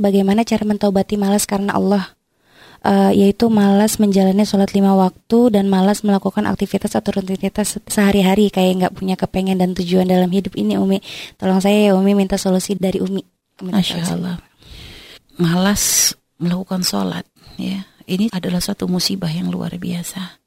bagaimana cara mentaubati malas karena Allah? Uh, yaitu malas menjalani sholat lima waktu dan malas melakukan aktivitas atau rutinitas sehari-hari kayak nggak punya kepengen dan tujuan dalam hidup ini Umi. Tolong saya ya Umi minta solusi dari Umi. Masya Allah. Malas melakukan sholat ya. Ini adalah suatu musibah yang luar biasa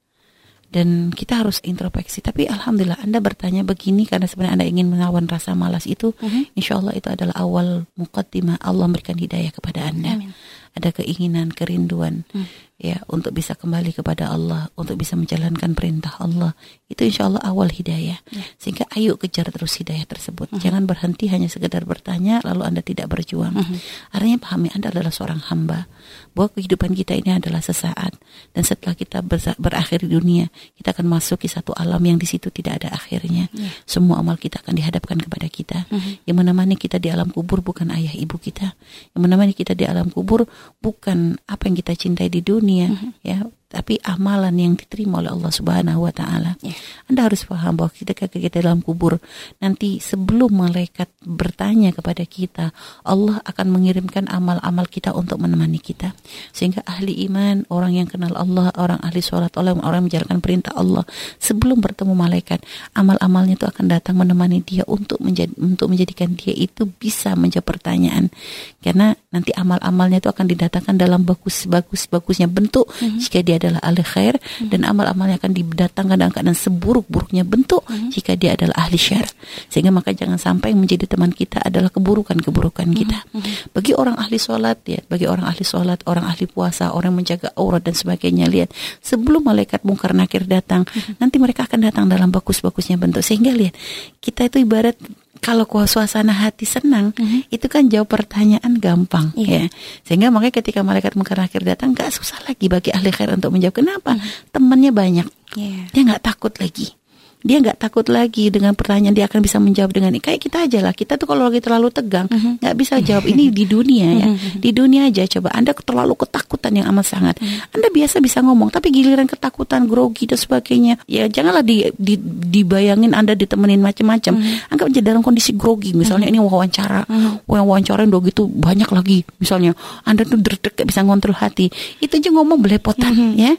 dan kita harus introspeksi. Tapi alhamdulillah Anda bertanya begini karena sebenarnya Anda ingin melawan rasa malas itu, uh -huh. insya Allah itu adalah awal mukaddimah Allah memberikan hidayah kepada Anda. Amin. Ada keinginan, kerinduan. Uh ya untuk bisa kembali kepada Allah, untuk bisa menjalankan perintah Allah. Itu insya Allah awal hidayah. Ya. Sehingga ayo kejar terus hidayah tersebut. Uh -huh. Jangan berhenti hanya sekedar bertanya lalu Anda tidak berjuang. Uh -huh. Artinya pahami Anda adalah seorang hamba. Bahwa kehidupan kita ini adalah sesaat dan setelah kita berakhir di dunia, kita akan masuk ke satu alam yang di situ tidak ada akhirnya. Ya. Semua amal kita akan dihadapkan kepada kita. Uh -huh. Yang menemani kita di alam kubur bukan ayah ibu kita. Yang menemani kita di alam kubur bukan apa yang kita cintai di dunia dunia mm-hmm. ya tapi amalan yang diterima oleh Allah Subhanahu wa taala. Yeah. Anda harus paham bahwa ketika kita dalam kubur nanti sebelum malaikat bertanya kepada kita, Allah akan mengirimkan amal-amal kita untuk menemani kita. Sehingga ahli iman, orang yang kenal Allah, orang ahli sholat, orang orang yang menjalankan perintah Allah, sebelum bertemu malaikat, amal-amalnya itu akan datang menemani dia untuk menjadi untuk menjadikan dia itu bisa menjawab pertanyaan. Karena nanti amal-amalnya itu akan didatangkan dalam bagus-bagus bagusnya bentuk mm -hmm. jika dia adalah ahli khair hmm. dan amal-amalnya akan didatangkan dalam keadaan seburuk-buruknya bentuk hmm. jika dia adalah ahli syar. Sehingga maka jangan sampai menjadi teman kita adalah keburukan-keburukan kita. Hmm. Hmm. Bagi orang ahli sholat ya, bagi orang ahli sholat, orang ahli puasa, orang menjaga aurat dan sebagainya lihat sebelum malaikat mungkar nakir datang, hmm. nanti mereka akan datang dalam bagus-bagusnya bentuk sehingga lihat kita itu ibarat kalau suasana hati senang, mm-hmm. itu kan jawab pertanyaan gampang yeah. ya. Sehingga makanya ketika malaikat mungkar akhir datang gak susah lagi bagi ahli khair untuk menjawab. Kenapa? Mm-hmm. Temannya banyak. Yeah. Dia nggak takut lagi dia nggak takut lagi dengan pertanyaan dia akan bisa menjawab dengan kayak kita aja lah. Kita tuh kalau lagi terlalu tegang mhm. nggak bisa jawab. Ini di dunia ya. Mhm. di dunia aja coba. Anda terlalu ketakutan yang amat sangat. Mhm. anda biasa bisa ngomong tapi giliran ketakutan grogi dan sebagainya ya janganlah di, di, dibayangin anda ditemenin macam-macam. Anggap aja dalam kondisi grogi. Misalnya ini wawancara. Yang wawancara udah gitu banyak lagi. Misalnya anda tuh derdek bisa ngontrol hati. Itu aja ngomong belepotan ya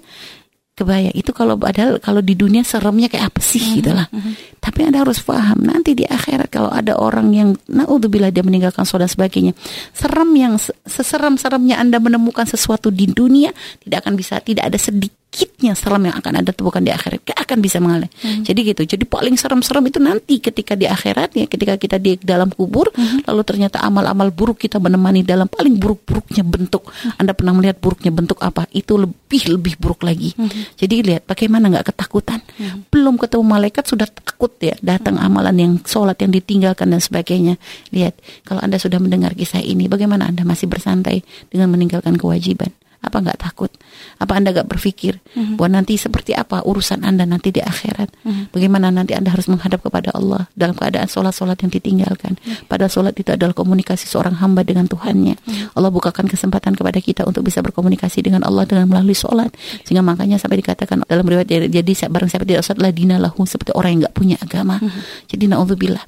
kebayang itu kalau padahal kalau di dunia seremnya kayak apa sih mm -hmm. gitulah mm -hmm. tapi anda harus paham nanti di akhirat kalau ada orang yang naudzubillah dia meninggalkan sholat dan sebagainya serem yang seserem seremnya anda menemukan sesuatu di dunia tidak akan bisa tidak ada sedikit sedikitnya serem yang akan ada temukan di akhirat gak akan bisa mengalir. Hmm. Jadi gitu. Jadi paling serem-serem itu nanti ketika di akhirat ya, ketika kita di dalam kubur, hmm. lalu ternyata amal-amal buruk kita menemani dalam paling buruk-buruknya bentuk. Hmm. Anda pernah melihat buruknya bentuk apa? Itu lebih lebih buruk lagi. Hmm. Jadi lihat bagaimana nggak ketakutan. Hmm. Belum ketemu malaikat sudah takut ya datang hmm. amalan yang sholat yang ditinggalkan dan sebagainya. Lihat kalau Anda sudah mendengar kisah ini, bagaimana Anda masih bersantai dengan meninggalkan kewajiban? Apa nggak takut? Apa anda nggak berpikir mm-hmm. bahwa nanti seperti apa urusan anda nanti di akhirat? Mm-hmm. Bagaimana nanti anda harus menghadap kepada Allah dalam keadaan sholat-sholat yang ditinggalkan? Mm-hmm. Pada sholat itu adalah komunikasi seorang hamba dengan Tuhannya. Mm-hmm. Allah bukakan kesempatan kepada kita untuk bisa berkomunikasi dengan Allah dengan melalui sholat. Sehingga makanya sampai dikatakan dalam riwayat jadi barang siapa tidak sholat ladina lahu seperti orang yang nggak punya agama. Mm-hmm. Jadi naudzubillah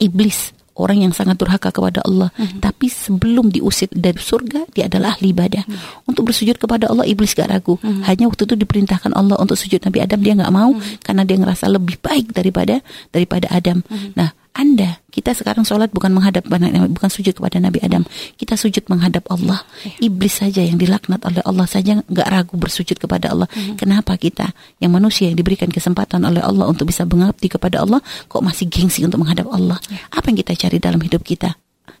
iblis orang yang sangat durhaka kepada Allah. Hmm. Tapi sebelum diusir dari surga, dia adalah ahli ibadah. Hmm. Untuk bersujud kepada Allah, iblis gak ragu. Hmm. Hanya waktu itu diperintahkan Allah untuk sujud Nabi Adam, dia nggak mau hmm. karena dia ngerasa lebih baik daripada daripada Adam. Hmm. Nah, anda, kita sekarang sholat bukan menghadap bukan sujud kepada Nabi Adam. Kita sujud menghadap Allah. Ya. Iblis saja yang dilaknat oleh Allah saja nggak ragu bersujud kepada Allah. Hmm. Kenapa kita yang manusia yang diberikan kesempatan oleh Allah untuk bisa mengabdi kepada Allah kok masih gengsi untuk menghadap Allah? Ya. Apa yang kita cari dalam hidup kita?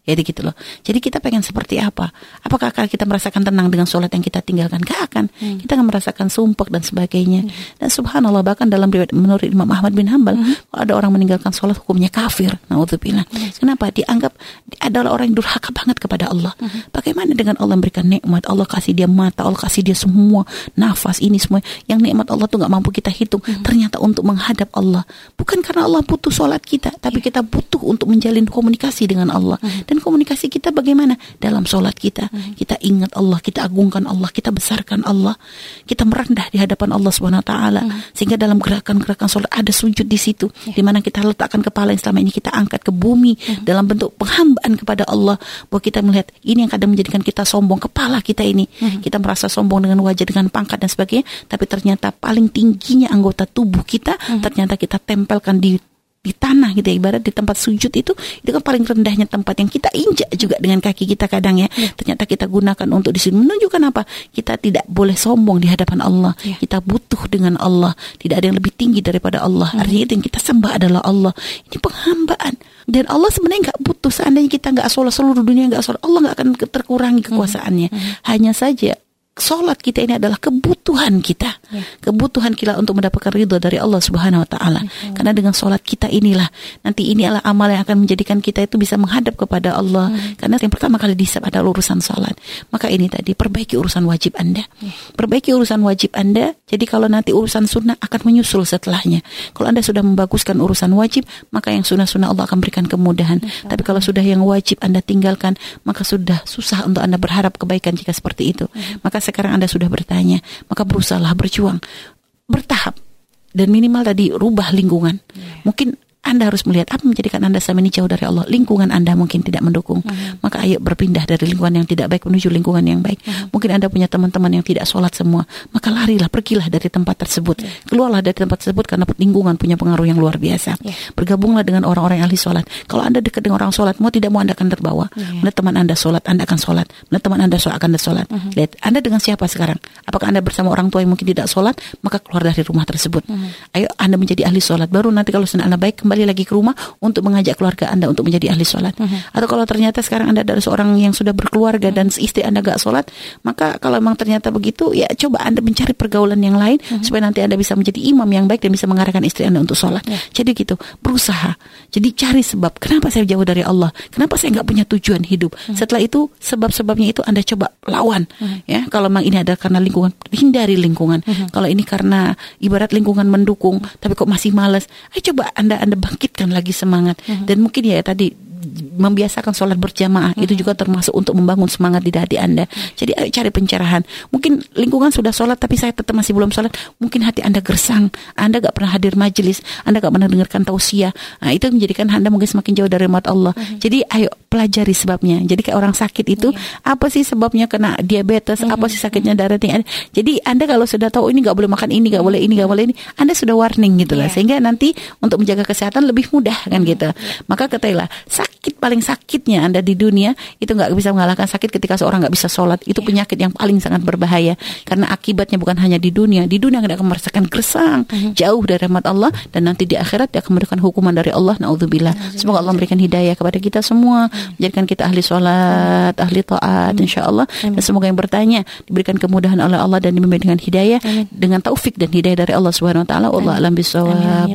Jadi gitu loh. Jadi kita pengen seperti apa? Apakah kita merasakan tenang dengan sholat yang kita tinggalkan? Gak akan. Hmm. Kita akan merasakan sumpah dan sebagainya. Hmm. Dan subhanallah bahkan dalam riwayat menurut Imam Ahmad bin Hambal, hmm. kalau ada orang meninggalkan sholat hukumnya kafir. Naudzubillah. Hmm. Kenapa? Dianggap adalah orang yang durhaka banget kepada Allah. Hmm. Bagaimana dengan Allah memberikan nikmat? Allah kasih dia mata, Allah kasih dia semua nafas ini semua. Yang nikmat Allah tuh nggak mampu kita hitung. Hmm. Ternyata untuk menghadap Allah. Bukan karena Allah butuh sholat kita, tapi yeah. kita butuh untuk menjalin komunikasi dengan Allah. Hmm. Dan Dan komunikasi kita bagaimana? Dalam sholat kita, kita ingat Allah, kita agungkan Allah, kita besarkan Allah, kita merendah di hadapan Allah Subhanahu Wa Taala. Sehingga dalam gerakan-gerakan sholat ada sujud di situ, di mana kita letakkan kepala yang selama ini kita angkat ke bumi. Dalam bentuk penghambaan kepada Allah. Bahwa kita melihat ini yang kadang menjadikan kita sombong kepala kita ini. Kita merasa sombong dengan wajah, dengan pangkat dan sebagainya, tapi ternyata paling tingginya anggota tubuh kita ternyata kita tempelkan di di tanah gitu ya ibarat di tempat sujud itu itu kan paling rendahnya tempat yang kita injak juga dengan kaki kita kadang ya. Ternyata kita gunakan untuk di sini. Menunjukkan apa? Kita tidak boleh sombong di hadapan Allah. Ya. kita butuh dengan Allah. Tidak ada yang lebih tinggi daripada Allah. Artinya itu yang kita sembah adalah Allah. Ini penghambaan. Dan Allah sebenarnya nggak butuh. Seandainya kita nggak sholat seluruh dunia nggak sholat Allah nggak akan terkurangi kekuasaannya. Hanya saja Sholat kita ini adalah kebutuhan kita, Ya. kebutuhan kita untuk mendapatkan ridho dari Allah Subhanahu Wa Taala. Karena dengan sholat kita inilah nanti ini adalah amal yang akan menjadikan kita itu bisa menghadap kepada Allah. Karena yang pertama kali dihisab adalah urusan sholat. Maka ini tadi perbaiki urusan wajib anda, perbaiki urusan wajib anda. Jadi kalau nanti urusan sunnah akan menyusul setelahnya. Kalau anda sudah membaguskan urusan wajib, maka yang sunnah-sunnah Allah akan berikan kemudahan. Tapi kalau sudah yang wajib anda tinggalkan, maka sudah susah untuk anda berharap kebaikan jika seperti itu. Maka sekarang anda sudah bertanya, maka berusahalah berjuang bertahap dan minimal tadi rubah lingkungan. Mungkin anda harus melihat apa yang menjadikan Anda selama ini jauh dari Allah. Lingkungan Anda mungkin tidak mendukung. Maka ayo berpindah dari lingkungan yang tidak baik menuju lingkungan yang baik. Mungkin Anda punya teman-teman yang tidak sholat semua. Maka larilah, pergilah dari tempat tersebut. Keluarlah dari tempat tersebut karena lingkungan punya pengaruh yang luar biasa. Bergabunglah dengan orang-orang yang ahli sholat. Kalau Anda dekat dengan orang sholat, mau tidak mau Anda akan terbawa. Mana teman Anda sholat, Anda akan sholat. Mana teman Anda sholat, akan sholat. Lihat, Anda dengan siapa sekarang? Apakah Anda bersama orang tua yang mungkin tidak sholat? Maka keluar dari rumah tersebut. Ayo Anda menjadi ahli sholat. Baru nanti kalau sudah Anda baik, kembali lagi ke rumah untuk mengajak keluarga Anda untuk menjadi ahli sholat. Atau kalau ternyata sekarang Anda adalah seorang yang sudah berkeluarga dan istri Anda gak sholat, maka kalau memang ternyata begitu, ya coba Anda mencari pergaulan yang lain supaya nanti Anda bisa menjadi imam yang baik dan bisa mengarahkan istri Anda untuk sholat. Jadi gitu, berusaha. Jadi cari sebab. Kenapa saya jauh dari Allah? Kenapa saya nggak punya tujuan hidup? Setelah itu sebab-sebabnya itu Anda coba lawan. Ya, kalau memang ini adalah karena lingkungan, hindari lingkungan. Kalau ini karena ibarat lingkungan mendukung, tapi kok masih malas, ayo coba Anda Anda bangkitkan lagi semangat. Dan mungkin ya tadi membiasakan sholat berjamaah itu juga termasuk untuk membangun semangat di hati Anda. Jadi ayo cari pencerahan. Mungkin lingkungan sudah sholat tapi saya tetap masih belum sholat. Mungkin hati Anda gersang. Anda gak pernah hadir majelis. Anda gak pernah dengarkan tausiah. Nah, itu menjadikan Anda mungkin semakin jauh dari rahmat Allah. Jadi ayo pelajari sebabnya. Jadi kayak orang sakit itu apa sih sebabnya kena diabetes? Apa sih sakitnya darah tinggi? Jadi Anda kalau sudah tahu ini gak boleh makan ini, gak boleh ini, gak boleh ini, Anda sudah warning gitu lah. Iya. Sehingga nanti untuk menjaga kesehatan lebih mudah kan gitu. Maka ketahuilah sakit paling sakitnya Anda di dunia itu nggak bisa mengalahkan sakit ketika seorang nggak bisa sholat. Itu penyakit yang paling sangat berbahaya karena akibatnya bukan hanya di dunia. Di dunia Anda akan merasakan gersang jauh dari rahmat Allah dan nanti di akhirat dia akan mendapatkan hukuman dari Allah. Naudzubillah. Semoga Allah memberikan hidayah kepada kita semua, menjadikan kita ahli sholat, ahli taat, insya Allah. Dan semoga yang bertanya diberikan kemudahan oleh Allah dan dibimbing dengan hidayah, dengan taufik dan hidayah dari Allah Subhanahu Wa Taala. Allah alam bisawab.